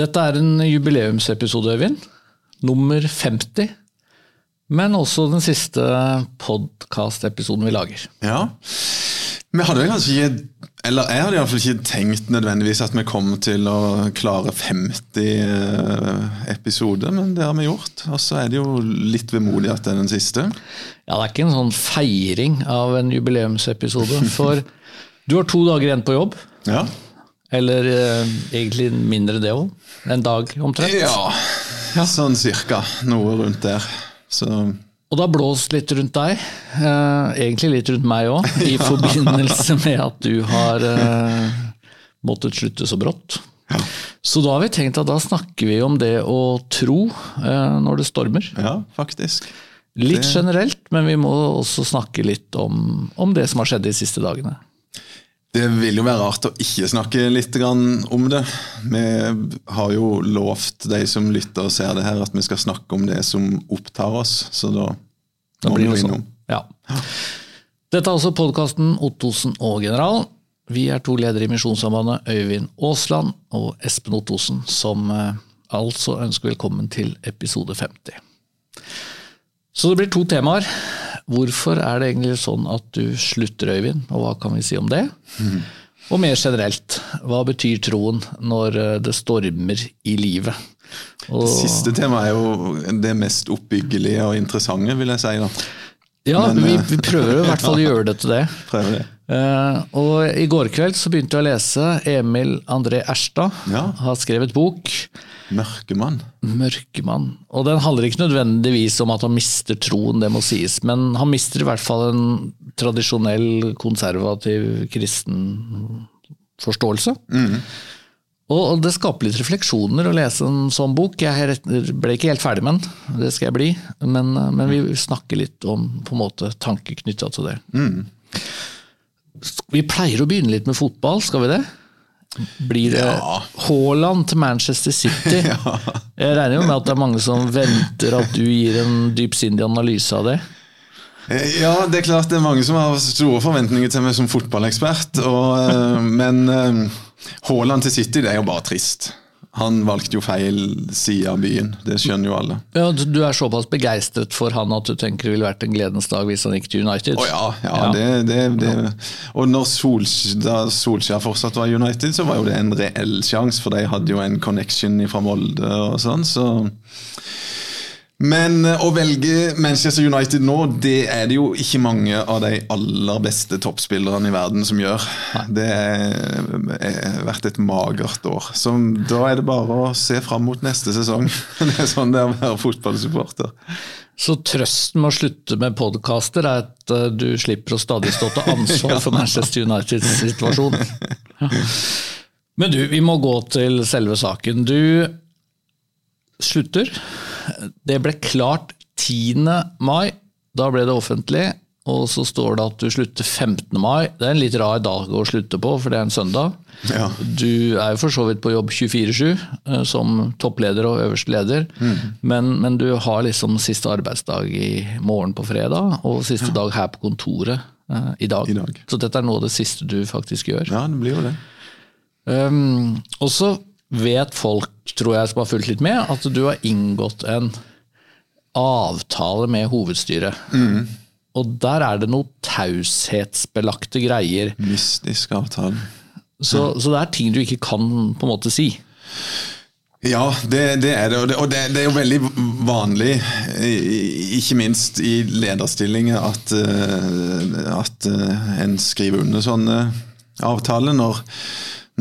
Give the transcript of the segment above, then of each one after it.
Dette er en jubileumsepisode, Øyvind. Nummer 50. Men også den siste podkast-episoden vi lager. Ja. Vi hadde vel kanskje ikke Eller jeg hadde iallfall ikke tenkt nødvendigvis at vi kom til å klare 50 eh, episoder, men det har vi gjort. Og så er det jo litt vemodig at det er den siste. Ja, det er ikke en sånn feiring av en jubileumsepisode. For du har to dager igjen på jobb. Ja. Eller eh, egentlig mindre det òg. En dag omtrent. ja. Sånn cirka. Noe rundt der. Så Og det har blåst litt rundt deg, eh, egentlig litt rundt meg òg, i forbindelse med at du har eh, måttet slutte så brått. Så da har vi tenkt at da snakker vi om det å tro eh, når det stormer. ja, faktisk. Litt Det- generelt, men vi må også snakke litt om, om det som har skjedd de siste dagene. Det vil jo være rart å ikke snakke litt om det. Vi har jo lovt de som lytter og ser det her, at vi skal snakke om det som opptar oss. Så da, Da må vi jo sånn. innom. Ja. Dette er altså podkasten Ottosen og General. Vi er to ledere i Misjonssambandet, Øyvind Aasland og Espen Ottosen, som eh, altså ønsker velkommen til episode 50. Så det blir to temaer. Hvorfor er det egentlig sånn at du slutter, Øyvind, og hva kan vi si om det? Og mer generelt, hva betyr troen når eh, det stormer i livet? Og, Siste temaet er jo det mest oppbyggelige og interessante, vil jeg si. da. ja, men, vi, eh, vi prøver i hvert fall å gjøre det til det. Prøver det. Eh, og I går kveld så begynte jeg å lese Emil André Erstad. Ja. Har skrevet bok, Mørkemann. 'Mørkemann'. Og Den handler ikke nødvendigvis om at han mister troen, det må sies, men han mister i hvert fall en tradisjonell, konservativ kristen forståelse. Og og det skaper litt refleksjoner å lese en sånn bok. Jeg ble ikke helt ferdig med den, det skal jeg bli, men, men vi snakker litt om på en måte tanker knytta til det. Vi pleier å begynne litt med fotball, skal vi det? Blir det Ja. Haaland til Manchester City? Jeg regner jo med at det er mange som venter at du gir en dypsindig analyse av det. Eh, Ja, det er klart det er mange som har store forventninger til meg som fotballekspert. Og, eh, men eh, Haaland til City, det er jo bare trist. Han valgte jo feil side av byen, det skjønner jo alle. Ja, du er såpass begeistret for han at du tenker det ville vært en gledens dag hvis han gikk til United? Å ja, ja, Ja. Det, det, det. Og når Sols, da Solskjær fortsatt var United, så var jo det en reell sjanse, for de hadde jo en connection fra Molde og sånn, så men eh, å velge Manchester United nå, det er det jo ikke mange av de aller beste toppspillerne i verden som gjør. Det har vært et magert år. Så da er det bare å se fram mot neste sesong. Det er sånn det er å være fotballsupporter. Så trøsten med å slutte med podkaster er at eh, du slipper å stadig stå til ansvar for Manchester Uniteds situasjon. Men du, vi må gå til selve saken. Du slutter. Det ble klart 10. mai. Da ble det offentlig. Og så står det at du slutter 15. mai. Det er en litt rar dag å slutte på, for det er en søndag. Ja. Du er jo for så vidt på jobb 24-7 eh, som toppleder og øverste leder, men, men du har liksom siste arbeidsdag i morgen på fredag, og siste dag her på kontoret eh, i, dag. I dag. Så dette er noe av det siste du faktisk gjør. Ja, det blir jo det. Um, og så vet folk, tror jeg som har fulgt litt med, at du har inngått en avtale med hovedstyret. Og der er det noe taushetsbelagte greier. Mystisk avtale. Så, så det er ting du ikke kan på en måte si. Ja, det, det er det. Og, det, og det, det er jo veldig vanlig, ikke minst i lederstillinger, at, eh, at eh, en skriver under sånne avtaler når,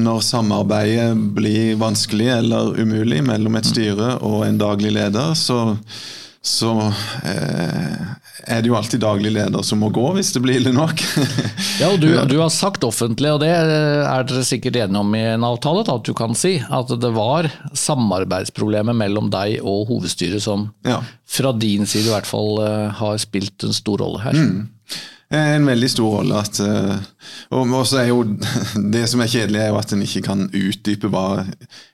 når samarbeidet blir vanskelig eller umulig mellom et styre og en daglig leder. så så eh, er det jo alltid daglig leder som må gå, hvis det blir ille nok. Ja, og du, du har sagt offentlig, og det er dere sikkert enige om i en avtale, da, at du kan si at det var samarbeidsproblemet mellom deg og hovedstyret som Ja. fra din side i hvert fall eh, har spilt en stor rolle her. En veldig stor rolle. at eh, Og også er jo Det som er kjedelig, er jo at en ikke kan utdype hva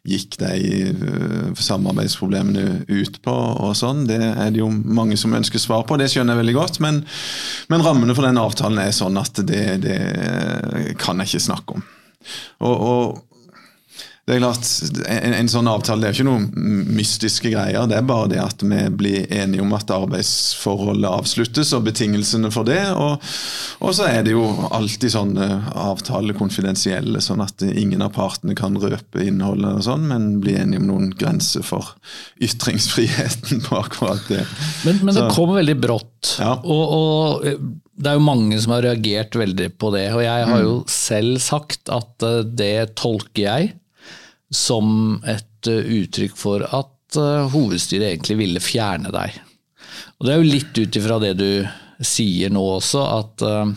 gikk de eh, samarbeidsproblemene ut på. og sånn. Det er det jo mange som ønsker svar på, det skjønner jeg veldig godt. Men, men rammene for den avtalen er sånn at det, det kan jeg ikke snakke om. Og, og det er klart, en, en, sånn avtale det er ikke noen mystiske greier. Det er bare det at vi blir enige om at arbeidsforholdet avsluttes, og betingelsene for det. Og, og så er det jo alltid sånne avtaler konfidensielle, sånn at ingen av partene kan røpe innholdet, og sånn, men bli enige om noen grenser for ytringsfriheten på akkurat det. Men, men det kom veldig brått. Ja. Og, og, det er jo mange som har reagert veldig på det. Og jeg har jo selv sagt at eh, det tolker jeg som et eh, uttrykk for at uh, hovedstyret egentlig ville fjerne deg. Og Det er jo litt ut ifra det du sier nå også, at uh,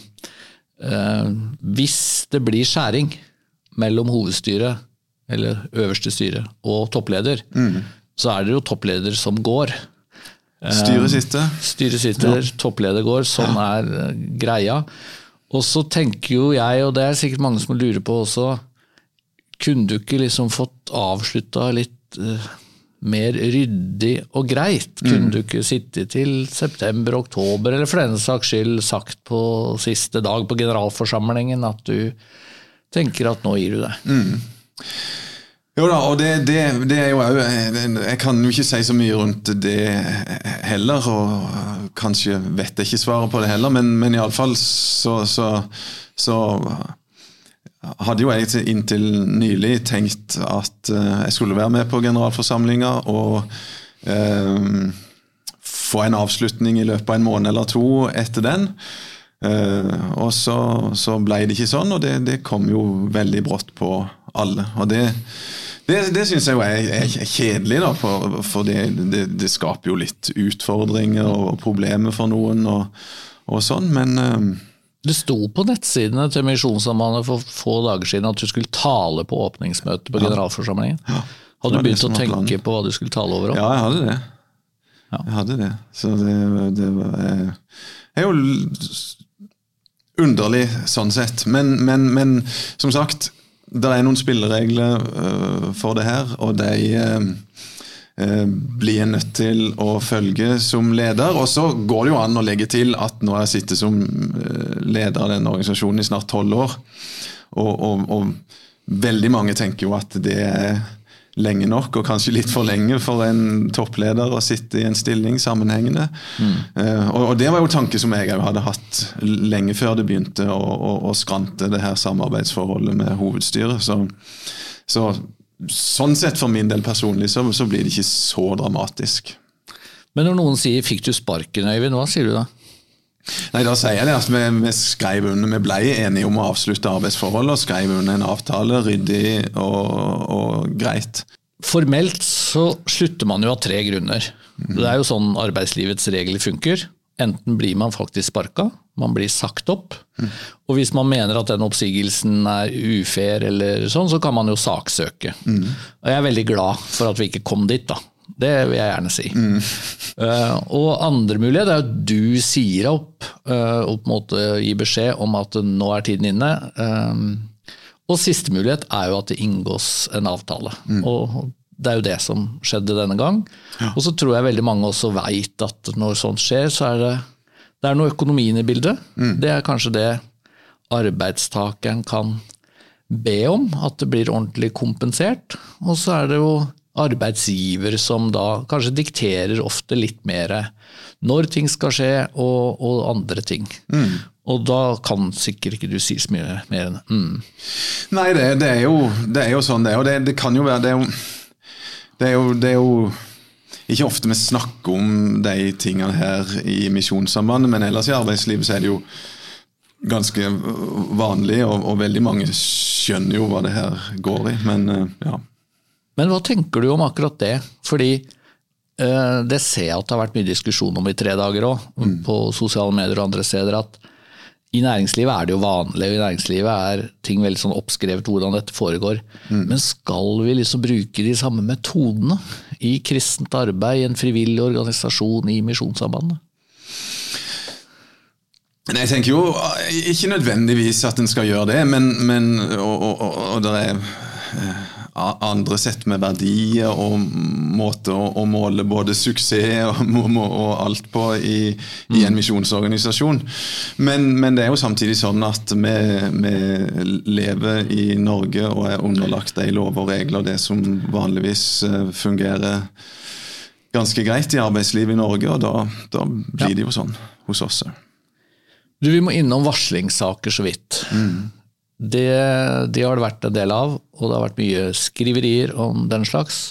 uh, hvis det blir skjæring mellom hovedstyret, eller øverste styre, og toppleder, mm. så er det jo toppleder som går. Styret sitter. Styret sitter, ja. toppleder går. Sånn ja. er greia. Og så tenker jo jeg, og det er sikkert mange som lurer på også, kunne du ikke liksom fått avslutta litt uh, mer ryddig og greit? Kunne mm. du ikke sitte til september-oktober, eller for denne saks skyld sagt på siste dag på generalforsamlingen at du tenker at nå gir du deg? Mm. Jo da, og det, det, det er jo òg Jeg kan jo ikke si så mye rundt det heller, og kanskje vet jeg ikke svaret på det heller, men, men iallfall så, så, så hadde jo jeg inntil nylig tenkt at uh, jeg skulle være med på generalforsamlinga og eh, få en avslutning i løpet av en måned eller to etter den. Eh, og så, så, ble det ikke sånn, og det, det, kom jo veldig brått på alle. Og det, det, det syns jeg jo er, er, kjedelig, da, for, for det, det, skaper jo litt utfordringer og problemer for noen og, og sånn. Men det sto på nettsidene til Misjonssambandet for få dager siden at du skulle tale på åpningsmøtet på generalforsamlingen. Ja. Hadde du begynt å tenke på hva du skulle tale over? Om? Ja, jeg hadde det. Ja. Jeg hadde det. Så det, det var er jo underlig sånn sett. Men, men, men som sagt, det er noen spilleregler uh, for det her, og de uh, Eh, blir en nødt til å følge som leder. Og så går det jo an å legge til at nå har jeg sittet som eh, leder av denne organisasjonen i snart tolv år. Og, og, og, veldig mange tenker jo at det er lenge nok, og kanskje litt for lenge for en toppleder å sitte i en stilling sammenhengende. Mm. Uh, og, og, det var jo tanke som jeg hadde hatt lenge før det begynte å, å, å skrante det her samarbeidsforholdet med hovedstyret. Så, så sånn sett for min del personlig så, så, blir det ikke så dramatisk. Men når noen sier 'fikk du sparken', Øyvind, hva sier du da? Nei, Da sier jeg det at vi, vi skrev under, vi ble enige om å avslutte arbeidsforholdet og skrev under en avtale, ryddig og, og greit. Formelt så slutter man jo av tre grunner. Mm. Det er jo sånn arbeidslivets regler funker. Enten blir man faktisk sparka, man blir sagt opp. Mm. Og hvis man mener at den oppsigelsen er ufair, eller sånn, så kan man jo saksøke. Mm. Og jeg er veldig glad for at vi ikke kom dit, da. Det vil jeg gjerne si. Mm. Uh, og andre mulighet er at du sier opp uh, og på en måte gir beskjed om at nå er tiden inne. Uh, og siste mulighet er jo at det inngås en avtale. Mm. Og det er jo det som skjedde denne gang. Ja. Og så tror jeg veldig mange også veit at når sånt skjer, så er det, det er noe økonomien i bildet. Mm. Det er kanskje det arbeidstakeren kan be om, at det blir ordentlig kompensert. Og så er det jo arbeidsgiver som da kanskje dikterer ofte litt mer når ting skal skje, og, og andre ting. Mm. Og da kan sikkert ikke du si så mye mer enn mm. Nei, det, det, er jo, det, er jo, sånn det er. Og det, det kan jo være det er jo det er, jo, det er jo ikke ofte vi snakker om de tingene her i Misjonssambandet, men ellers i arbeidslivet så er det jo ganske vanlig, og, og, veldig mange skjønner jo hva det her går i. Men eh, ja. Men hva tenker du om akkurat det? Fordi eh, det ser jeg at det har vært mye diskusjon om i tre dager òg, mm. på sosiale medier og andre steder. at i næringslivet er det jo vanlig, og i næringslivet er ting veldig sånn oppskrevet hvordan dette foregår. Mm. Men skal vi liksom bruke de samme metodene i kristent arbeid, i en frivillig organisasjon, i Misjonssambandet? Nei, Jeg tenker jo ikke nødvendigvis at en skal gjøre det, men, men og, og, og, det er eh, andre sett med verdier og måter å, å, måle både suksess og, og alt på i, i en misjonsorganisasjon. Men, men, det er jo samtidig sånn at vi, vi, lever i Norge og er underlagt de lover og regler, det som vanligvis eh, fungerer ganske greit i arbeidslivet i Norge, og da, da blir det jo sånn hos oss. Du, Vi må innom varslingssaker så vidt. Mm. Det, det, har det vært en del av, og det har vært mye skriverier om den slags.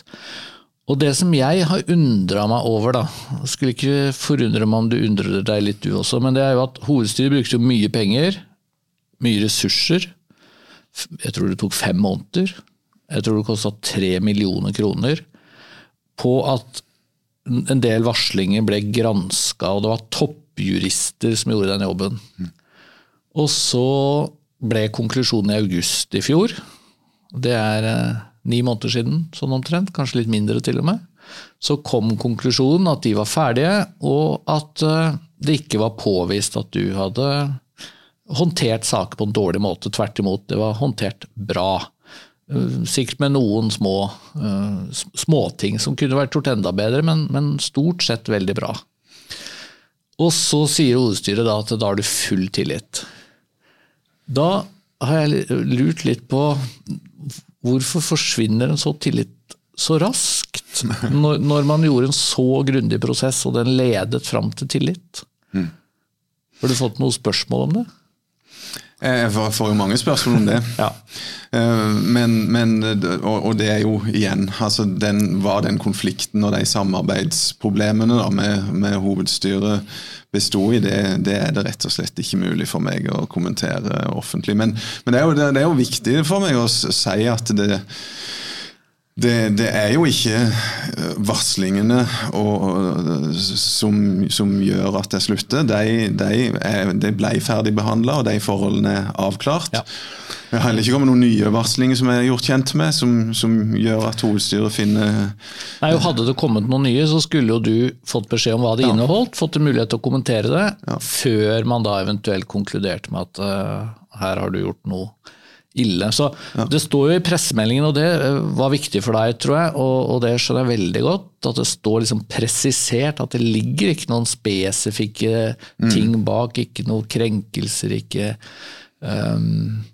Og det som jeg har undra meg over, da, skulle ikke forundre meg om du undrer deg litt du også, men det er jo at hovedstyret brukte mye penger, mye ressurser. Jeg tror det tok fem måneder. Jeg tror det kosta tre millioner kroner på at en del varslinger ble granska, og det var toppjurister som gjorde den jobben. Mm. Og så ble konklusjonen i august i fjor. Det er eh, ni måneder siden, sånn omtrent. Kanskje litt mindre, til og med. Så kom konklusjonen at de var ferdige, og at eh, det ikke var påvist at du hadde håndtert saker på en dårlig måte. Tvert imot, det var håndtert bra. Eh, sikkert med noen små uh, småting som kunne vært gjort enda bedre, men, men, stort sett veldig bra. Og så sier hovedstyret da at da har du full tillit. Da har jeg lurt litt på hvorfor forsvinner en så tillit så raskt? Når, når man gjorde en så grundig prosess, og den ledet fram til tillit. Mm. Har du fått noen spørsmål om det? Jeg får jo mange spørsmål om det. ja. Eh, men, men, og, det er jo igjen altså den, Hva den konflikten og de samarbeidsproblemene da, med, med hovedstyret besto i, det, det, er det rett og slett ikke mulig for meg å kommentere offentlig. Men, men det, er jo, det, er jo, viktig for meg å si at det det, det, er jo ikke eh, varslingene og, som, som, gjør at jeg slutter. De, de, er, de ble ferdigbehandla, og de forholdene er avklart. Ja. Det har heller ikke kommet noen nye varslinger som jeg har gjort kjent med, som, som gjør at hovedstyret finner Nei, Hadde det kommet noen nye, så skulle jo du fått beskjed om hva det ja. inneholdt, fått en mulighet til å kommentere det, ja. før man da eventuelt konkluderte med at uh, her har du gjort noe ille. Så ja. Det står jo i pressemeldingen, og det eh, var viktig for deg, tror jeg, og, og det skjønner jeg veldig godt, at det står liksom presisert at det ligger ikke noen spesifikke mm. ting bak, ikke noen krenkelser, ikke um,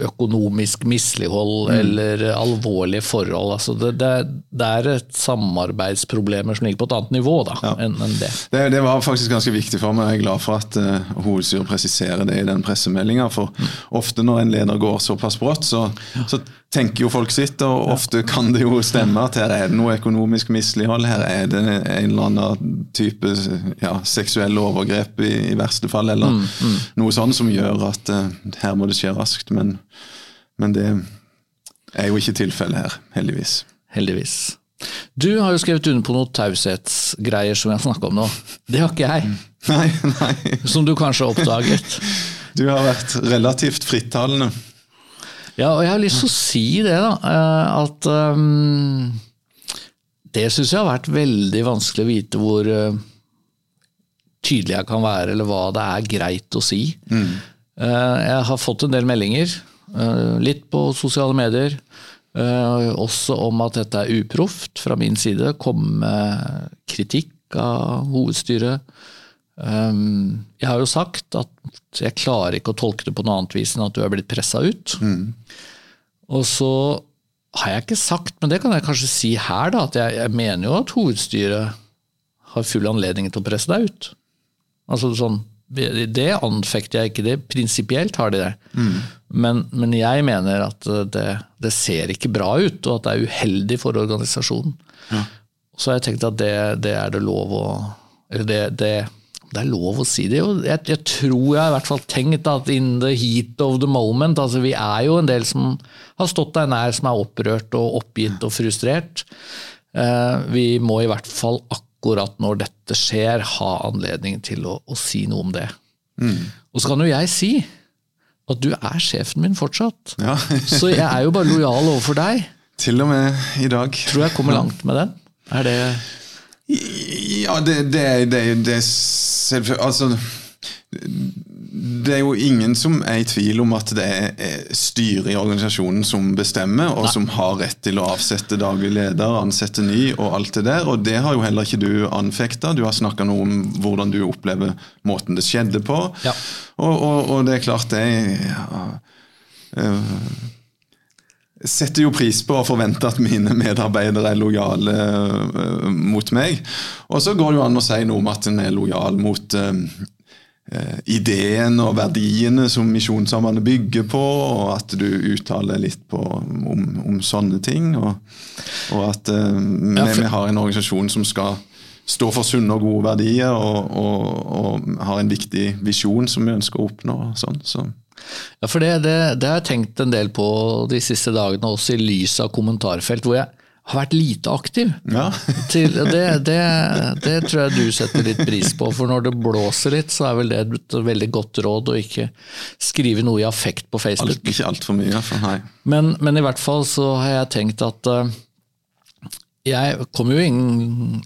økonomisk mislighold mm. eller alvorlige forhold. Altså det, det, det, er et samarbeidsproblemer som ligger på et annet nivå da, ja. enn en det. det. det. var faktisk ganske viktig for meg. Jeg er glad for at uh, hovedstyret presiserer det i den pressemeldinga. For mm. ofte når en leder går såpass brått, så, ja. så tenker jo folk sitt, og ofte kan det jo stemme at her er det noe økonomisk mislighold. Her er det en eller annen type ja, seksuelle overgrep i, i, verste fall, eller mm, mm. noe sånt som gjør at uh, her må det skje raskt. Men, men, det er jo ikke tilfellet her, heldigvis. Heldigvis. Du har jo skrevet under på noen taushetsgreier som jeg snakker om nå. Det har ikke jeg. Nei, nei. Som du kanskje har oppdaget. Du har vært relativt frittalende. Ja, og jeg har lyst til å si det, da. Eh, at um, det syns jeg har vært veldig vanskelig å vite hvor uh, tydelig jeg kan være, eller hva det er greit å si. Mm. Uh, jeg har fått en del meldinger, uh, litt på sosiale medier, også om at dette er uproft fra min side. Komme med kritikk av hovedstyret. Um, jeg har jo sagt at jeg klarer ikke å tolke det på noe annet vis enn at du er blitt pressa ut. Mm. Og så har jeg ikke sagt, men det kan jeg kanskje si her, da, at jeg, jeg, mener jo at hovedstyret har full anledning til å presse deg ut. Altså sånn, Det anfekter jeg ikke, det prinsipielt har de det. Mm. Men, men, jeg mener at det, det, ser ikke bra ut, og at det er uheldig for organisasjonen. Ja. Så har jeg tenkt at det, det er det lov å Eller det, det det er lov å si det. Jeg, jeg, tror jeg har i hvert fall tenkt at in the heat of the moment altså Vi er jo en del som har stått deg nær, som er opprørt og oppgitt og frustrert. Eh, vi må i hvert fall akkurat når dette skjer, ha anledning til å, å si noe om det. Mm. Og så kan jo jeg si at du er sjefen min fortsatt. Ja. så jeg er jo bare lojal overfor deg. Til og med i dag. Tror jeg kommer langt med den. Er det ja, det, det, det, det selvfølgelig Altså det er jo ingen som er i tvil om at det er styret i organisasjonen som bestemmer, og Nei. som har rett til å avsette daglig leder, ansette ny og alt det der. Og det har jo heller ikke du anfekta. Du har snakka noe om hvordan du opplever måten det skjedde på. Ja. Og, og, og det er klart, det ja, øh, setter jo pris på å forvente at mine medarbeidere er lojale øh, mot meg. Og så går det jo an å si noe om at en er lojal mot øh, eh, ideen og verdiene som Misjonssambandet bygger på, og at du uttaler litt på, om, om sånne ting. Og, og at eh, vi, vi har en organisasjon som skal stå for sunne og gode verdier, og, og, og har en viktig visjon som vi ønsker å oppnå. Sånn, så. Ja, for det, det, det har jeg tenkt en del på de siste dagene, også i lys av kommentarfelt, hvor jeg har vært lite aktiv. Ja. Til, det, det, det tror jeg du setter litt pris på, for når det blåser litt, så er vel det et veldig godt råd å ikke skrive noe i affekt på Facebook. Alt, ikke altfor mye, iallfall. Nei. Men, men i hvert fall så har jeg tenkt at uh, jeg kommer jo i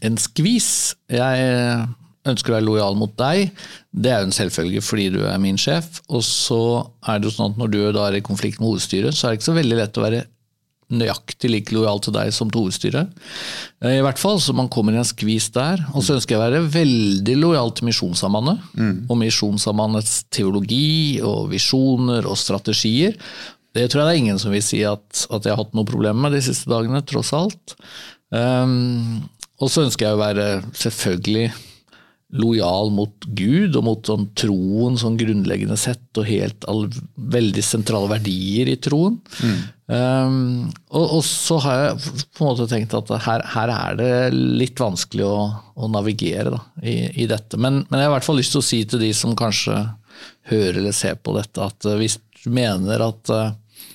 en skvis. Jeg ønsker å være lojal mot deg. Det er jo en selvfølge fordi du er min sjef. Og så er det jo sånn at når du da er i konflikt med hovedstyret, så er det ikke så veldig lett å være nøyaktig like lojal til deg som til hovedstyret. Eh, I hvert fall, så man kommer i en skvis der. Og så ønsker jeg å være veldig lojal til Misjonssambandet. Og Misjonssambandets teologi og visjoner og strategier. Det tror jeg det er ingen som vil si at, at jeg har hatt noe problem med de siste dagene, tross alt. Um, og så ønsker jeg å være selvfølgelig lojal mot Gud og mot sånn troen sånn grunnleggende sett, og helt all, veldig sentrale verdier i troen. Um, og, og så har jeg på en måte tenkt at her, her er det litt vanskelig å, å navigere da, i, i dette. Men, men jeg har i hvert fall lyst til å si til de som kanskje hører eller ser på dette, at eh, hvis du mener at eh,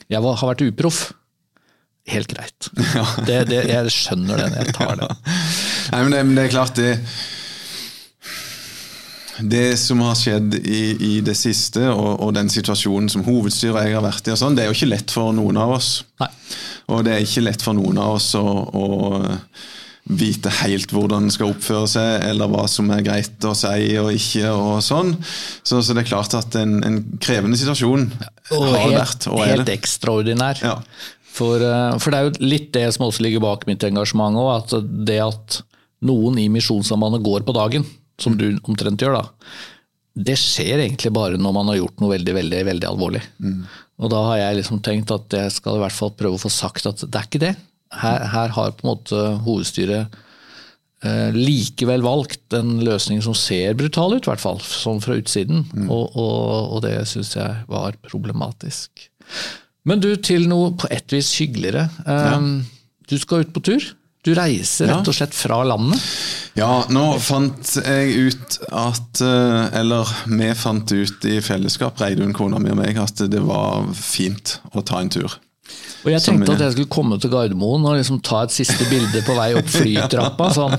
jeg var, har vært uproff, helt greit. Det, det, jeg skjønner det når jeg tar det. Nei, men det, men det er klart, det Det som har skjedd i, i det siste, og, og den situasjonen som hovedstyret jeg har vært i, og sånn, det er jo ikke lett for noen av oss. Nei. Og det er ikke lett for noen av oss å, å vite helt hvordan en skal oppføre seg, eller hva som er greit å si og ikke, og sånn. Så, så det er klart at en, en krevende situasjon Og har helt, vært, og er helt det. ekstraordinær. Ja. For, eh, for det er jo litt det som også ligger bak mitt engasjement òg, at det at noen i Misjonssambandet går på dagen, som du omtrent gjør, da, det skjer egentlig bare når man har gjort noe veldig veldig, veldig alvorlig. Og da har jeg liksom tenkt at jeg skal i hvert fall prøve å få sagt at det er ikke det. Her, her har på en måte hovedstyret eh, likevel valgt en løsning som ser brutal ut, i hvert fall, sånn fra utsiden. Og, og, og det syns jeg var problematisk. Men du, til noe på et vis hyggeligere. Um, Du skal ut på tur. Du reiser rett og slett fra landet. Ja, nå fant jeg ut at eh, Eller vi fant ut i fellesskap, Reidun, kona mi og meg, at det var fint å ta en tur. Og jeg tenkte at jeg skulle komme til Gardermoen og liksom ta et siste bilde på vei opp flytrappa. sånn.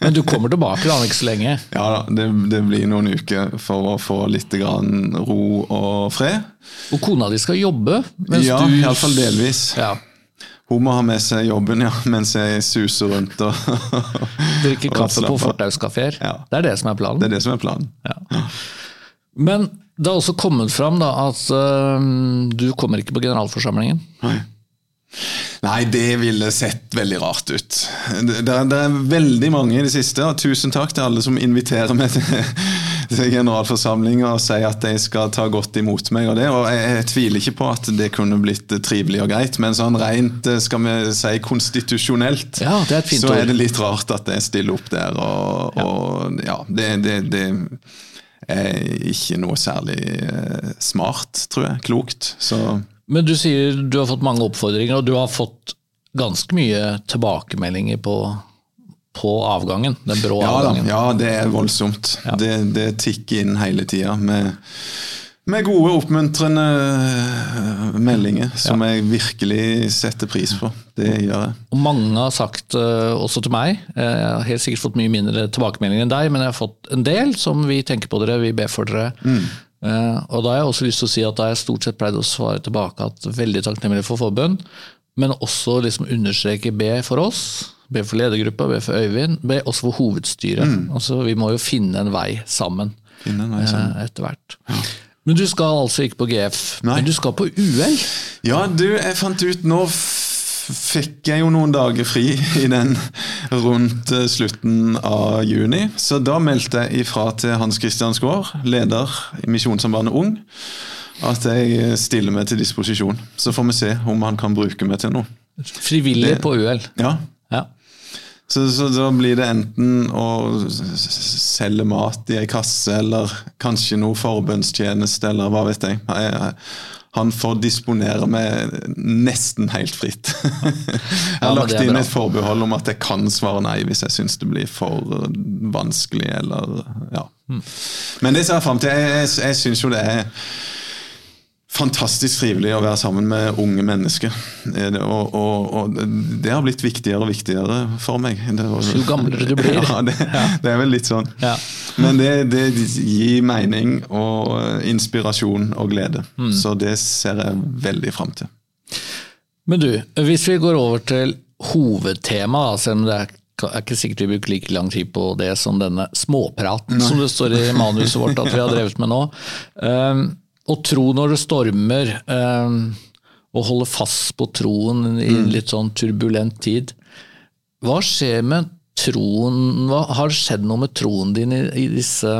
Men du kommer tilbake da, ikke så lenge. Ja det, det blir noen uker for å få litt grann ro og fred. Og kona di skal jobbe. Ja, du iallfall delvis. Ja, Hun må ha med seg jobben ja, mens jeg suser rundt og Drikke kaffe på fortauskafeer. Ja. Det er det som er planen. Det er det som er planen. Ja. Men det har også kommet fram da, at uh, du kommer ikke på generalforsamlingen. Nei. Nei, det ville sett veldig rart ut. Det, det, er, det er veldig mange i det siste, og tusen takk til alle som inviterer meg til, til generalforsamlinga og sier at de skal ta godt imot meg. og det, og jeg, jeg tviler ikke på at det kunne blitt trivelig og greit, men sånn rent eh, skal vi si konstitusjonelt, Ja, det er så er det litt rart at jeg stiller opp der. Og ja, og, ja det, det, det er ikke noe særlig eh, smart, tror jeg. Klokt. Så Men du sier du har fått mange oppfordringer, og du har fått ganske mye tilbakemeldinger på, på avgangen. Den brå Ja, da, avgangen. ja, det er voldsomt. Det, det tikker inn hele tida med, med gode, oppmuntrende øh, meldinger som jeg virkelig setter pris på. Det gjør jeg. Og mange har sagt, eh, også til meg, eh, jeg har helt sikkert fått mye mindre tilbakemeldinger enn deg, men jeg har fått en del som vi tenker på dere, vi ber for dere. Mm. og da har jeg også lyst til å si at da jeg stort sett pleide å svare tilbake at veldig takknemlig for forbund, men også liksom understreke be for oss, be for ledergruppa, be for Øyvind, be også for hovedstyret. Altså, vi må jo finne en vei sammen Finne en vei sammen. eh, etter hvert. Men du skal altså ikke på GF, Nei. men du skal på UL? Ja, du, jeg fant ut Nå fikk jeg jo noen dager fri i den rundt eh, slutten av juni. Så da meldte jeg ifra til Hans Christian Skaar, leder i Misjonssambandet Ung, at jeg stiller meg til disposisjon. Så får vi se om han kan bruke meg til noe. Frivillig på UL? Ja, Ja. Så, så da blir det enten å selge mat i ei kasse, eller kanskje noe forbønnstjeneste, eller hva vet jeg. han får disponere meg nesten helt fritt. Jeg har lagt inn et forbehold om at jeg kan svare nei hvis jeg syns det blir for vanskelig, eller ja. Hmm. Men det ser jeg fram til. Jeg, jeg, jeg syns jo det er fantastisk trivelig å være sammen med unge mennesker. Eh, Og, og, og det har blitt viktigere og viktigere for meg. Jo gamlere du blir. Ja, det, det er vel litt sånn. Ja. Men det, det gir mening og inspirasjon og glede. Mm. Så det ser jeg veldig fram til. Men du, hvis vi går over til hovedtemaet, selv om det er er ikke sikkert vi bruker like lang tid på det som denne småpraten som det står i manuset vårt at vi har drevet med nå. Um, å tro når det stormer, og å holde fast på troen i en litt sånn turbulent tid. Hva skjer med troen hva, Har det skjedd noe med troen din i, i disse,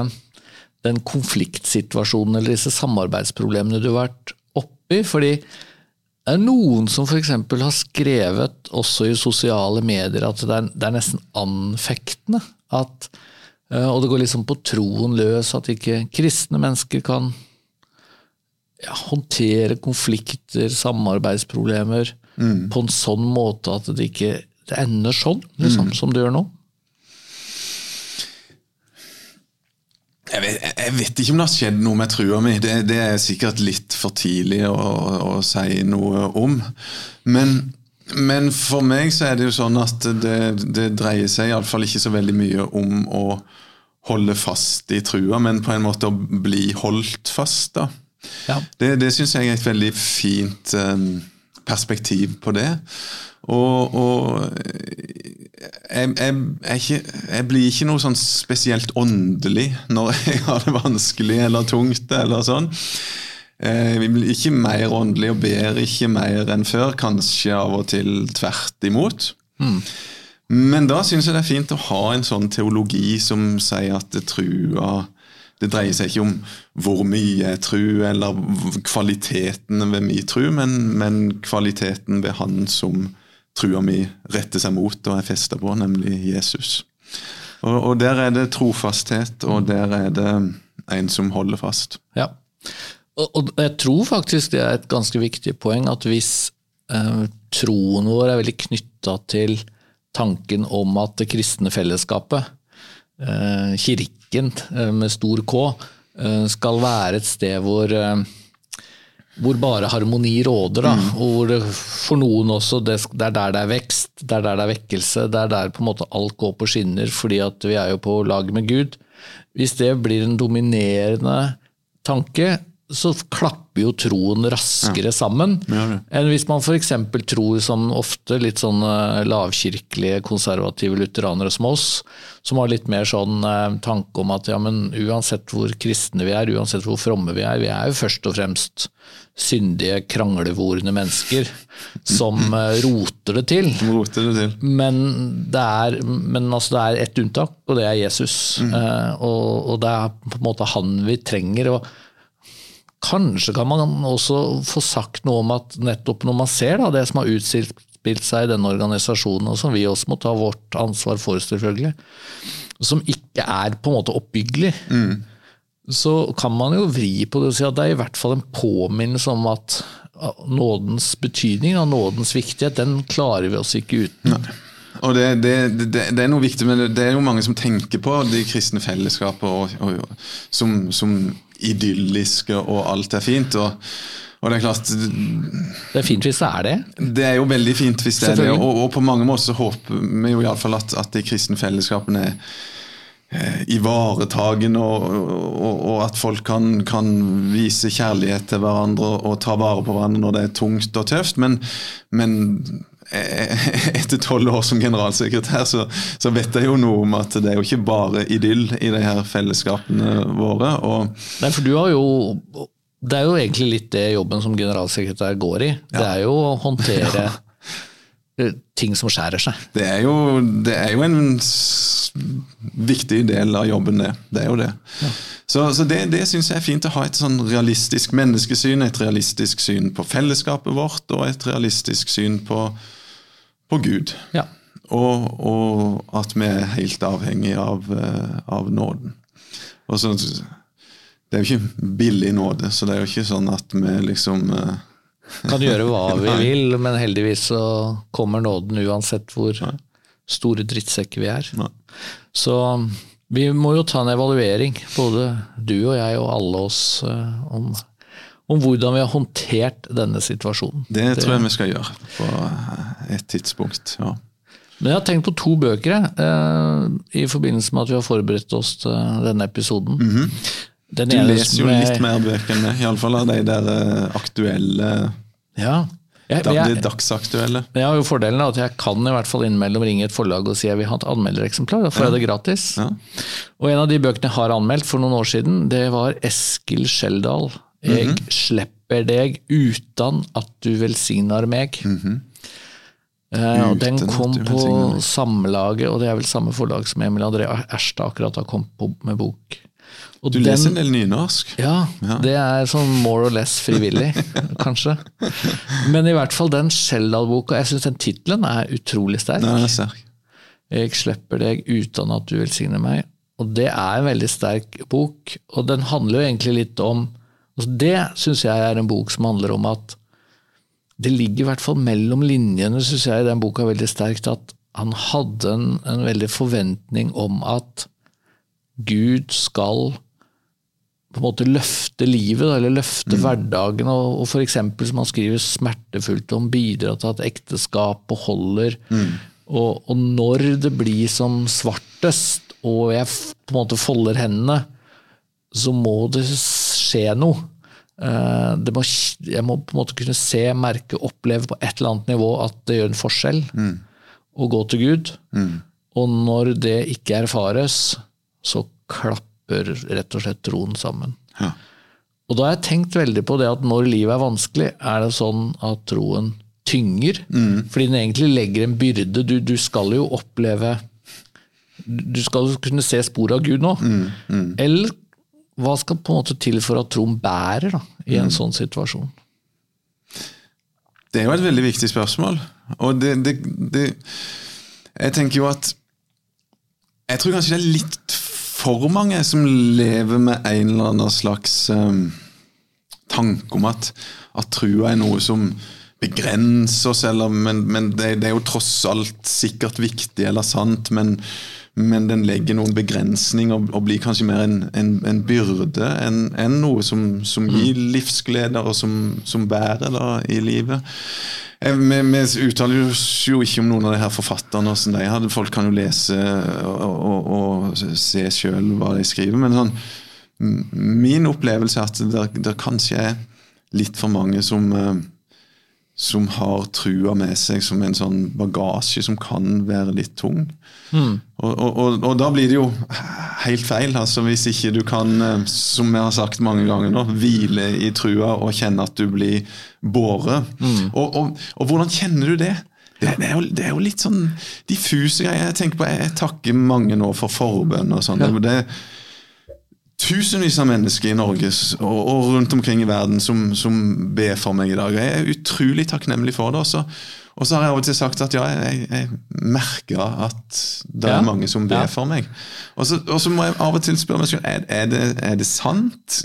den konfliktsituasjonen eller disse samarbeidsproblemene du har vært oppi? Fordi det er noen som f.eks. har skrevet, også i sosiale medier, at det er, det er nesten anfektende. At, eh, og det går liksom på troen løs, at ikke kristne mennesker kan ja, håndtere konflikter, samarbeidsproblemer, på en sånn måte at det ikke det ender sånn, liksom, som det gjør nå. Jeg vet, jeg vet ikke om det har skjedd noe med trua mi. Det, det er sikkert litt for tidlig å, å si noe om. Men, men for meg så er det jo sånn at det, det dreier seg iallfall ikke så veldig mye om å holde fast i trua, men på en måte å bli holdt fast. da. Ja. Det, det syns jeg er et veldig fint eh, perspektiv på det. Og, og jeg, jeg, jeg, ikke, jeg blir ikke noe sånn spesielt åndelig når jeg har det vanskelig eller tungt. eller sånn. Eh, Vi blir ikke mer åndelig og ber ikke mer enn før, kanskje av og til tvert imot. Men da syns jeg det er fint å ha en sånn teologi som sier at det trua det dreier seg ikke om hvor mye jeg tror, eller kvaliteten ved min tro, men, men kvaliteten ved han som trua mi retter seg mot og er festa på, nemlig Jesus. Og, og der er det trofasthet, og der er det en som holder fast. Ja. Og, og jeg tror faktisk det er et ganske viktig poeng at hvis eh, troen vår er veldig knytta til tanken om at det kristne fellesskapet, kirken eh, med stor K, eh, skal være et sted hvor eh, hvor bare harmoni råder, da, og hvor for noen også det er der det er vekst, det er der det er vekkelse, det er der på en måte alt går på skinner, fordi at vi er jo på lag med Gud. Hvis det blir en dominerende tanke, så klapper jo troen raskere sammen Ja, enn hvis man f.eks. tror som ofte litt sånn eh, lavkirkelige, konservative lutheranere som oss, som har litt mer sånn eh, tanke om at ja, men uansett hvor kristne vi er, uansett hvor fromme vi er, vi er jo først og fremst syndige, kranglevorne mennesker som eh, roter det til. Roter det til. Men det er, men altså det er ett unntak, og det er Jesus. Eh, og, og det er på en måte han vi trenger. og Kanskje kan man også få sagt noe om at nettopp når man ser da, det som har utspilt seg i denne organisasjonen, og som vi også må ta vårt ansvar for, selvfølgelig, som ikke er på en måte oppbyggelig, så kan man jo vri på det og si at det er i hvert fall en påminnelse om at nådens betydning, og nådens viktighet, den klarer vi oss ikke uten. Og det, det, det, det er noe viktig, men det er jo mange som tenker på de kristne og, som, som idylliske og alt er fint. Og, og det er klart Det er fint hvis det er det. Det er jo veldig fint hvis det er det, og, og på mange måter så håper vi jo iallfall at, at de kristne fellesskapene er eh, ivaretagende, og, og, og at folk kan, kan vise kjærlighet til hverandre og ta vare på hverandre når det er tungt og tøft. Men, men etter tolv år som generalsekretær, så, så, vet jeg jo noe om at det er jo ikke bare idyll i de her fellesskapene våre. Nei, for du har jo Det er jo egentlig litt det jobben som generalsekretær går i. Ja. Det er jo å håndtere ja. ting som skjærer seg. Det er jo, det er jo en viktig del av jobben, det. Det er jo det. Ja. Så, så, det, det syns jeg er fint å ha et sånn realistisk menneskesyn, et realistisk syn på fellesskapet vårt, og et realistisk syn på, på Gud. Ja. Og, og, at vi er helt avhengig av, eh, av nåden. Og så, det er jo ikke billig nåde, så det er jo ikke sånn at vi liksom uh, Kan gjøre hva vi vil, men heldigvis så kommer nåden uansett hvor store drittsekker vi er. Nei. Så vi må jo ta en evaluering, både du og jeg og alle oss, eh, om, om hvordan vi har håndtert denne situasjonen. Det, det tror jeg vi skal gjøre på et tidspunkt. ja. Men jeg har tenkt på to bøker eh, i forbindelse med at vi har forberedt oss til denne episoden. Mm -hmm. du leser jo litt mer bøker enn meg, iallfall av de der eh, aktuelle ja. Jeg, jeg, det dagsaktuelle. Jeg har jo fordelen av at jeg kan i hvert fall innimellom ringe et forlag og si jeg vil ha et anmeldereksemplar. Da får jeg det gratis. Ja. Og en av de bøkene jeg har anmeldt for noen år siden, det var Eskil Skjeldal. Jeg mm -hmm. slipper deg uten at du velsigner meg. Mm -hmm. Uh, og Den kom på Samlaget, og det er vel samme forlag som Emil André Erstad akkurat har kommet på med bok. Og du den, leser en del nynorsk? Ja, ja, det er sånn more or less frivillig, kanskje. Men i hvert fall den Sheldal-boka, jeg syns den tittelen er utrolig sterk. Nei, er sterk. Jeg slipper deg uten at du velsigner meg. Og det er en veldig sterk bok, og den handler jo egentlig litt om altså Det syns jeg er en bok som handler om at det ligger i hvert fall mellom linjene, syns jeg, i den boka veldig sterkt at han hadde en, en veldig forventning om at Gud skal på en måte løfte livet, eller løfte mm. hverdagen, og, og f.eks. som han skriver smertefullt om, bidra til at ekteskapet holder. Mm. Og, og, når det blir som svartest, og jeg på en måte folder hendene, så må det skje noe. Eh, det må, jeg må på en måte kunne se, merke, oppleve på et eller annet nivå at det gjør en forskjell. Mm. Å gå til Gud. Mm. Og når det ikke erfares, så klapper rett og slett troen sammen. Ja. Og da har jeg tenkt veldig på det at når livet er vanskelig, er det sånn at troen tynger. Mm. Fordi den egentlig legger en byrde. Du, du, skal jo oppleve Du skal kunne se spor av Gud nå. Mm. Mm. Eller hva skal på en måte til for at troen bærer da, i en mm. sånn situasjon? Det er jo et veldig viktig spørsmål. Og det, det, det Jeg tenker jo at Jeg tror kanskje det er litt for mange som lever med en eller annen slags um, tanke om at, at trua er noe som begrenser oss, eller, men, men det, det, er jo tross alt sikkert viktig eller sant, men, men den legger noen begrensninger og, og blir kanskje mer en, en, en byrde enn en noe som, som, gir livsgleder og som, som bærer da, i livet. Eh, vi, vi, uttaler jo ikke om noen av de her forfatterne. De hadde. Folk kan jo lese og, og, og se sjøl hva de skriver. Men sånn, min opplevelse er at det, det kanskje er litt for mange som eh, som har trua med seg som en sånn bagasje som kan være litt tung. Mm. Og, og, og, og, da blir det jo helt feil. altså Hvis ikke du kan, eh, som jeg har sagt mange ganger nå, hvile i trua og kjenne at du blir båret. Mm. Og, hvordan kjenner du det? Det, det, er jo, det, er jo, litt sånn diffuse greier. Jeg tenker på, jeg, takker mange nå for forbønn og sånn. Ja. Det, tusenvis av mennesker i Norge og, og rundt omkring i verden som, som, ber for meg i dag. Jeg er utrolig takknemlig for det. Også. Og så har jeg av og til sagt at ja, jeg, jeg merker at det er mange som ber for meg. Og så, og så, må jeg av og til spørre meg selv er, er, det, er det sant.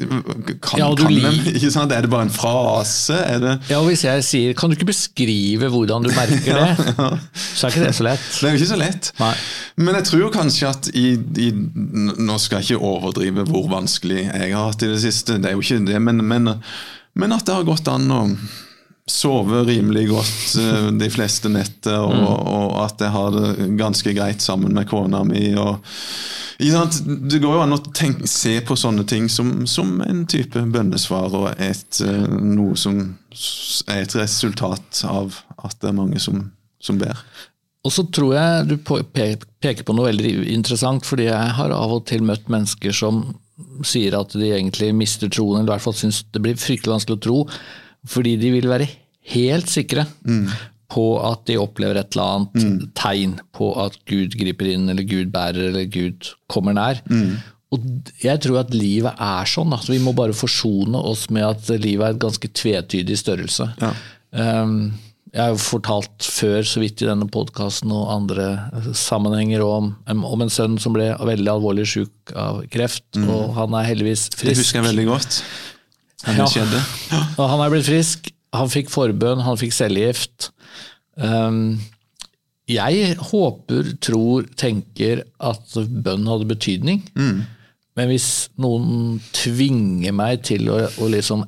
Kan, ja, kan en, ikke sant? Er det bare en frase? Det... Ja, og Hvis jeg sier kan du ikke beskrive hvordan du merker det, ja, så er ikke det så lett. Det er jo ikke så lett. Nei. Men jeg tror kanskje at i, i, Nå skal jeg ikke overdrive hvor vanskelig jeg har hatt i det siste, det er jo ikke det, men, men, men at det har gått an å sove rimelig godt uh, de fleste netter, og, mm. og, at jeg har det ganske greit sammen med kona mi. Og, det går jo an å tenke, se på sånne ting som, som en type bønnesvar, og et, uh, noe som er et resultat av at det er mange som, som ber. Og så tror jeg du peker på noe veldig interessant, fordi jeg har av og til møtt mennesker som sier at de egentlig mister troen, eller i hvert fall syns det blir fryktelig vanskelig å tro, fordi de vil være helt sikre mm. på at de opplever et eller annet mm. tegn på at Gud griper inn, eller Gud bærer, eller Gud kommer nær. Mm. Og jeg tror at livet er sånn. Altså vi må bare forsone oss med at livet er et ganske tvetydig størrelse. Ja. Um, jeg har jo fortalt før så vidt i denne podkasten og andre sammenhenger om, om, en sønn som ble veldig alvorlig syk av kreft, mm. og han er heldigvis frisk. Det husker jeg veldig godt. Ja. Og han er blitt frisk. Han fikk forbønn, han fikk cellegift. Um, jeg håper, tror, tenker at bønn hadde betydning. Mm. Men hvis noen tvinger meg til å, å liksom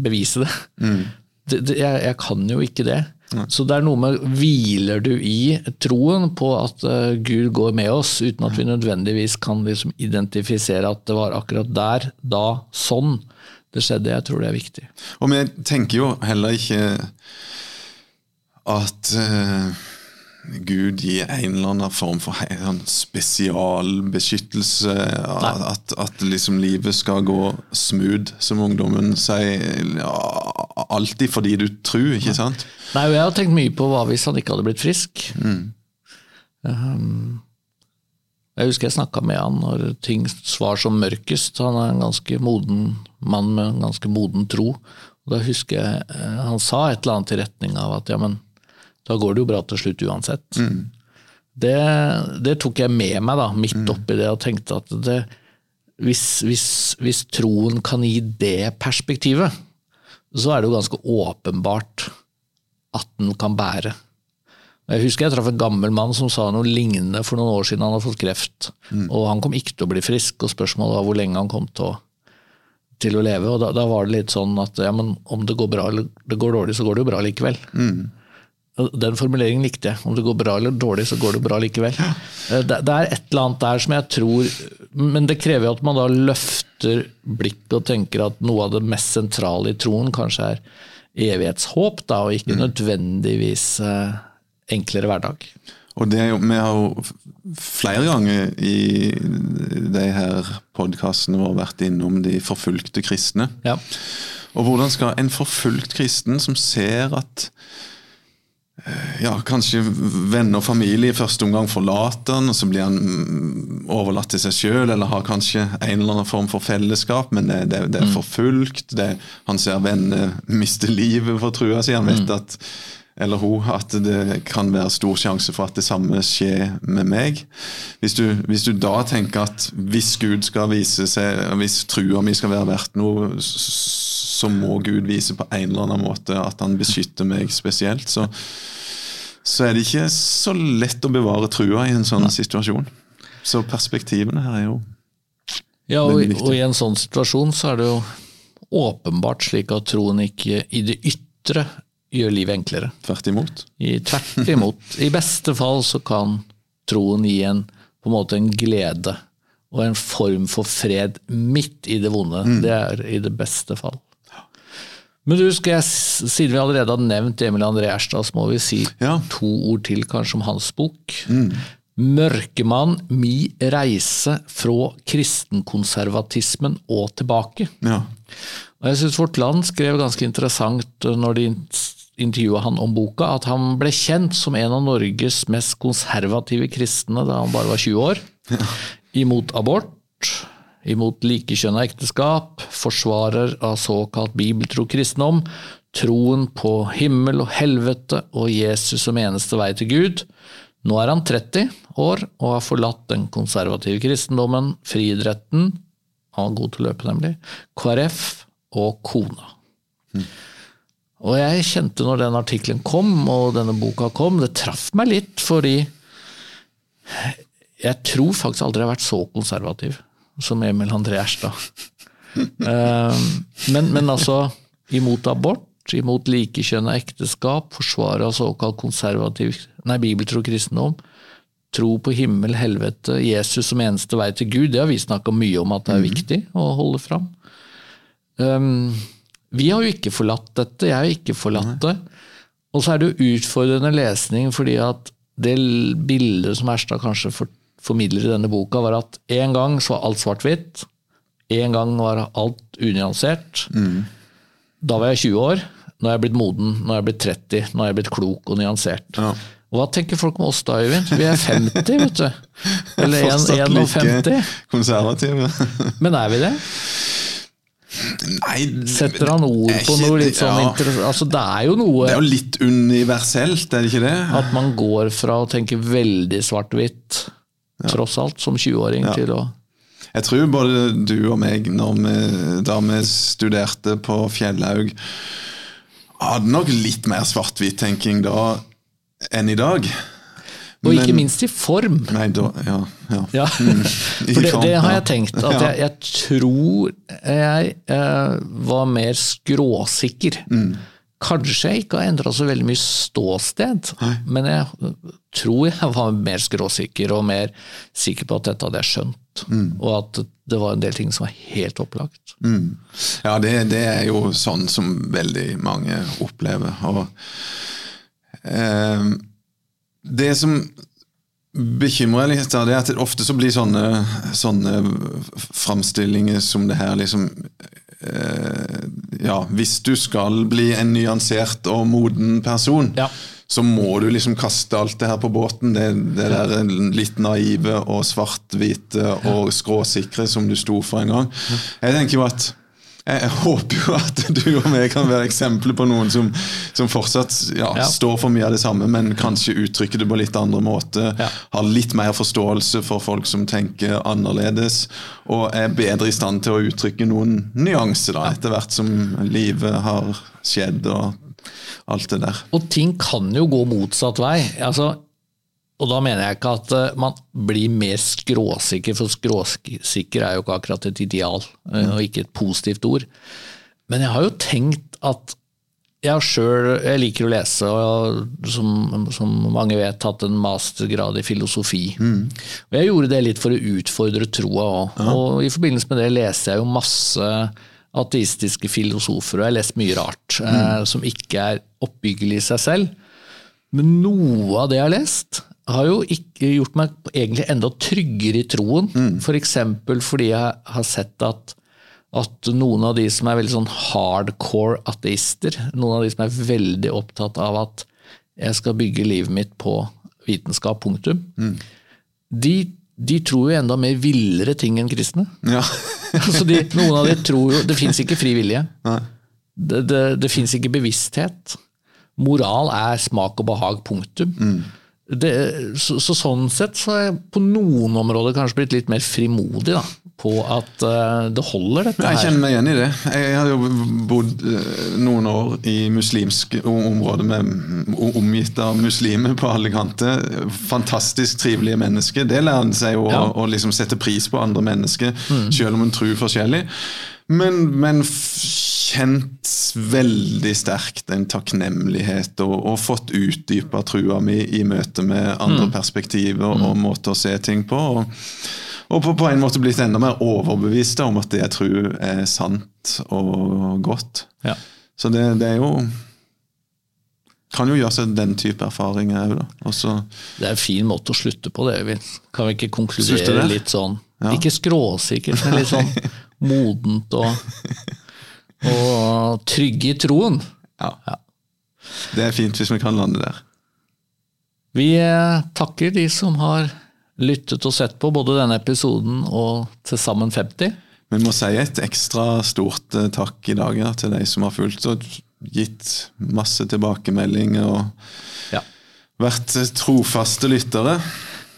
bevise det, mm det, det, jeg, jeg, kan jo ikke det. Så det er noe med Hviler du i troen på at uh, Gud går med oss, uten at vi nødvendigvis kan liksom identifisere at det var akkurat der, da, sånn det skjedde? Jeg tror det er viktig. Og vi tenker jo heller ikke at uh Gud gir en eller annen form for en spesialbeskyttelse. At, at, liksom livet skal gå smooth, som ungdommen sier. Alltid fordi du tror, ikke sant? Nei, og jeg har tenkt mye på hva hvis han ikke hadde blitt frisk. Mm. Um, jeg husker jeg snakka med han når ting var som mørkest. Han er en ganske moden mann med en ganske moden tro. Og da husker jeg eh, han sa et eller annet i retning av at ja, men da går det jo bra til slutt uansett. Mm. Det, det, tok jeg med meg da, midt mm. oppi det og tenkte at det, hvis, hvis, hvis, troen kan gi det perspektivet, så er det jo ganske åpenbart at den kan bære. Jeg husker jeg traff en gammel mann som sa noe lignende for noen år siden. Han hadde fått kreft, mm. og han kom ikke til å bli frisk. og Spørsmålet var hvor lenge han kom til å, til å leve. og da, da, var det litt sånn at ja, men om det går bra eller det går dårlig, så går det jo bra likevel. Mm. Den formuleringen likte jeg. Om det går bra eller dårlig, så går det bra likevel. Eh, det, er et eller annet der som jeg tror Men det krever jo at man da løfter blikket og tenker at noe av det mest sentrale i troen kanskje er evighetshåp, da, og ikke mm. nødvendigvis eh, enklere hverdag. Og det er jo, Vi har jo flere ganger i de her podkastene våre vært innom de forfulgte kristne. Ja. Og hvordan skal en forfulgt kristen som ser at Eh, ja, kanskje venner og familie i første omgang forlater han, og så blir han mm, overlatt til seg sjøl, eller har kanskje en eller annen form for fellesskap, men det, det, det er mm. forfulgt. Det, han ser venner miste livet for trua si. Han vet mm. at eller hun, at det kan være stor sjanse for at det samme skjer med meg. Hvis du, hvis du da tenker at hvis Gud skal vise seg, hvis trua mi skal være verdt noe, så må Gud vise på en eller annen måte at han beskytter meg spesielt. Så, så er det ikke så lett å bevare trua i en sånn situasjon. Så perspektivene her er jo Ja, og, og i en sånn situasjon så er det jo åpenbart slik at troen ikke i det ytre gjør livet enklere. Tvert imot? I, tvert imot. I beste fall så kan troen gi en, på en måte en glede og en form for fred midt i det vonde. Mm. Det er i det beste fall. Men du, skal jeg, siden vi allerede har nevnt Emil André Erstad, så må vi si ja. to ord til kanskje om hans bok. Mm. 'Mørkemann mi reise fra kristenkonservatismen og tilbake'. Ja. Og jeg syns Vårt Land skrev ganske interessant når de intervjua han om boka, at han ble kjent som en av Norges mest konservative kristne da han bare var 20 år. Imot abort, imot likekjønna ekteskap, forsvarer av såkalt bibeltro kristendom, troen på himmel og helvete og Jesus som eneste vei til Gud. Nå er han 30 år og har forlatt den konservative kristendommen, friidretten, han var god til å løpe nemlig, KrF og kona. Mm. Og jeg kjente når den artikkelen kom, og denne boka kom, det traff meg litt, fordi jeg tror faktisk aldri jeg har vært så konservativ som Emil André Erstad. Eh, men, men, altså, imot abort, imot likekjønna ekteskap, forsvaret av såkalt konservativ nei, bibeltro kristendom, tro på himmel, helvete, Jesus som eneste vei til Gud, det har vi snakka mye om at det er mhm. viktig å holde fram. Um, vi har jo ikke forlatt dette, jeg har ikke forlatt det. Og så er det jo utfordrende lesning fordi at det bildet som Erstad kanskje formidler i denne boka, var at en gang så var alt svart-hvitt. En gang var alt unyansert. Da var jeg 20 år. Nå er jeg blitt moden, nå er jeg blitt 30, nå er jeg blitt klok og nyansert. Ja. Og hva tenker folk om oss da, Øyvind? Vi er 50, vet du. Eller Fortsatt 1 like 51. konservative. Men er vi det? Nei, Setter han ord på ikke- noe litt sånn ja. interessant? Altså, det er jo noe Det er jo litt universelt, er det ikke det? at man går fra å tenke veldig svart-hvitt, tross alt, som 20-åring, Ja. til å Jeg tror både du og meg, når vi, da vi studerte på Fjellhaug, hadde nok litt mer svart-hvitt-tenking da enn i dag. Og ikke Men- minst i form. Nei, da Ja. ja. Ja, for det, det har jeg tenkt. At jeg, jeg tror jeg eh, var mer skråsikker. Mm. Kanskje jeg ikke har endra så veldig mye ståsted, men jeg tror jeg var mer skråsikker og mer sikker på at dette hadde jeg skjønt. Mm. Og at det var en del ting som var helt opplagt. Ja, det, det er jo sånn som veldig mange opplever. Og eh, det som bekymrer litt, det er at det ofte så blir sånne, sånne framstillinger som det her liksom eh, Ja, hvis du skal bli en nyansert og moden person, Ja. så må du liksom kaste alt det her på båten. Det, det der litt naive og svart-hvite og skråsikre som du sto for en gang. Jeg tenker jo at jeg jeg håper jo at du og meg kan være eksempler på noen som, som fortsatt ja, Ja. står for mye av det samme, men kanskje uttrykker det på litt andre måter. Ja. Har litt mer forståelse for folk som tenker annerledes, og er bedre i stand til å uttrykke noen nyanser da, etter hvert som livet har skjedd og alt det der. Og ting kan jo gå motsatt vei. Altså, og da mener jeg ikke at eh, man blir mer skråsikker, for skråsikker er jo ikke akkurat et ideal, eh, og ikke et positivt ord. Men jeg har jo tenkt at jeg jeg liker å lese, og jeg som, som mange vet, tatt en mastergrad i filosofi. Og jeg gjorde det litt for å utfordre troa òg. Og i forbindelse med det leser jeg jo masse ateistiske filosofer, og jeg har lest mye rart eh, som ikke er oppbyggelig i seg selv. Men noe av det jeg har lest, har jo ikke gjort meg egentlig enda tryggere i troen. For eksempel fordi jeg har sett at, at noen av de som er veldig sånn hardcore ateister, noen av de som er veldig opptatt av at jeg skal bygge livet mitt på vitenskap, punktum, de, de tror jo enda mer villere ting enn kristne. Ja. Altså de, noen av de tror jo Det fins ikke fri vilje. Det, det, det fins ikke bevissthet. Moral er smak og behag, punktum. Det, så, så sånn sett så har jeg på noen områder kanskje blitt litt mer frimodig da, på at uh, det holder, dette her. Jeg kjenner meg igjen i det. Jeg har jo bodd eh, noen år i muslimsk område med omgitt av muslimer på alle kanter. Fantastisk trivelige mennesker. Det lærer en seg jo Ja. å, å liksom sette pris på andre mennesker, selv om en tror forskjellig. Men, men kjent veldig sterkt en takknemlighet og, og fått utdypa trua mi i møte med andre perspektiver og måter å se ting på. Og, og på, på en måte blitt enda mer overbevist om at det jeg tror er sant og godt. Ja. Så det, det er jo Kan jo gjøre seg den type erfaringer òg, da. Og Det er en fin måte å slutte på, det. Øyvind. Kan vi ikke konkludere litt sånn Ja. Ikke skråsikkert, men litt sånn modent og, og trygg i troen. ja. Ja. Det er fint hvis vi kan lande der. Vi eh, takker de som har lyttet og sett på både denne episoden og til sammen 50. Vi må si et ekstra stort eh, takk i dag ja, til de som har fulgt og gitt masse tilbakemeldinger og Ja. vært trofaste lyttere.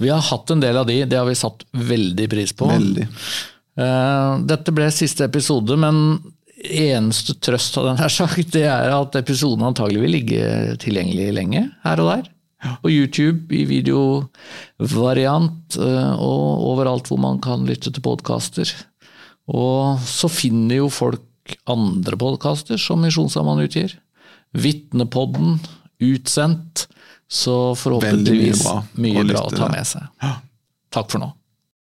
Vi har hatt en del av de, det har vi satt veldig pris på. Veldig. Eh, Dette ble siste episode, men eneste trøst av den her sagt, det er at episoden antagelig vil ligge tilgjengelig lenge her og der. Og YouTube, i videovariant, eh, og overalt hvor man kan lytte til podkaster. Og så finner jo folk andre podkaster som Misjonssambandet utgir. Vitnepodden, Utsendt. Så forhåpentligvis bra mye bra å ta med seg. Takk for nå.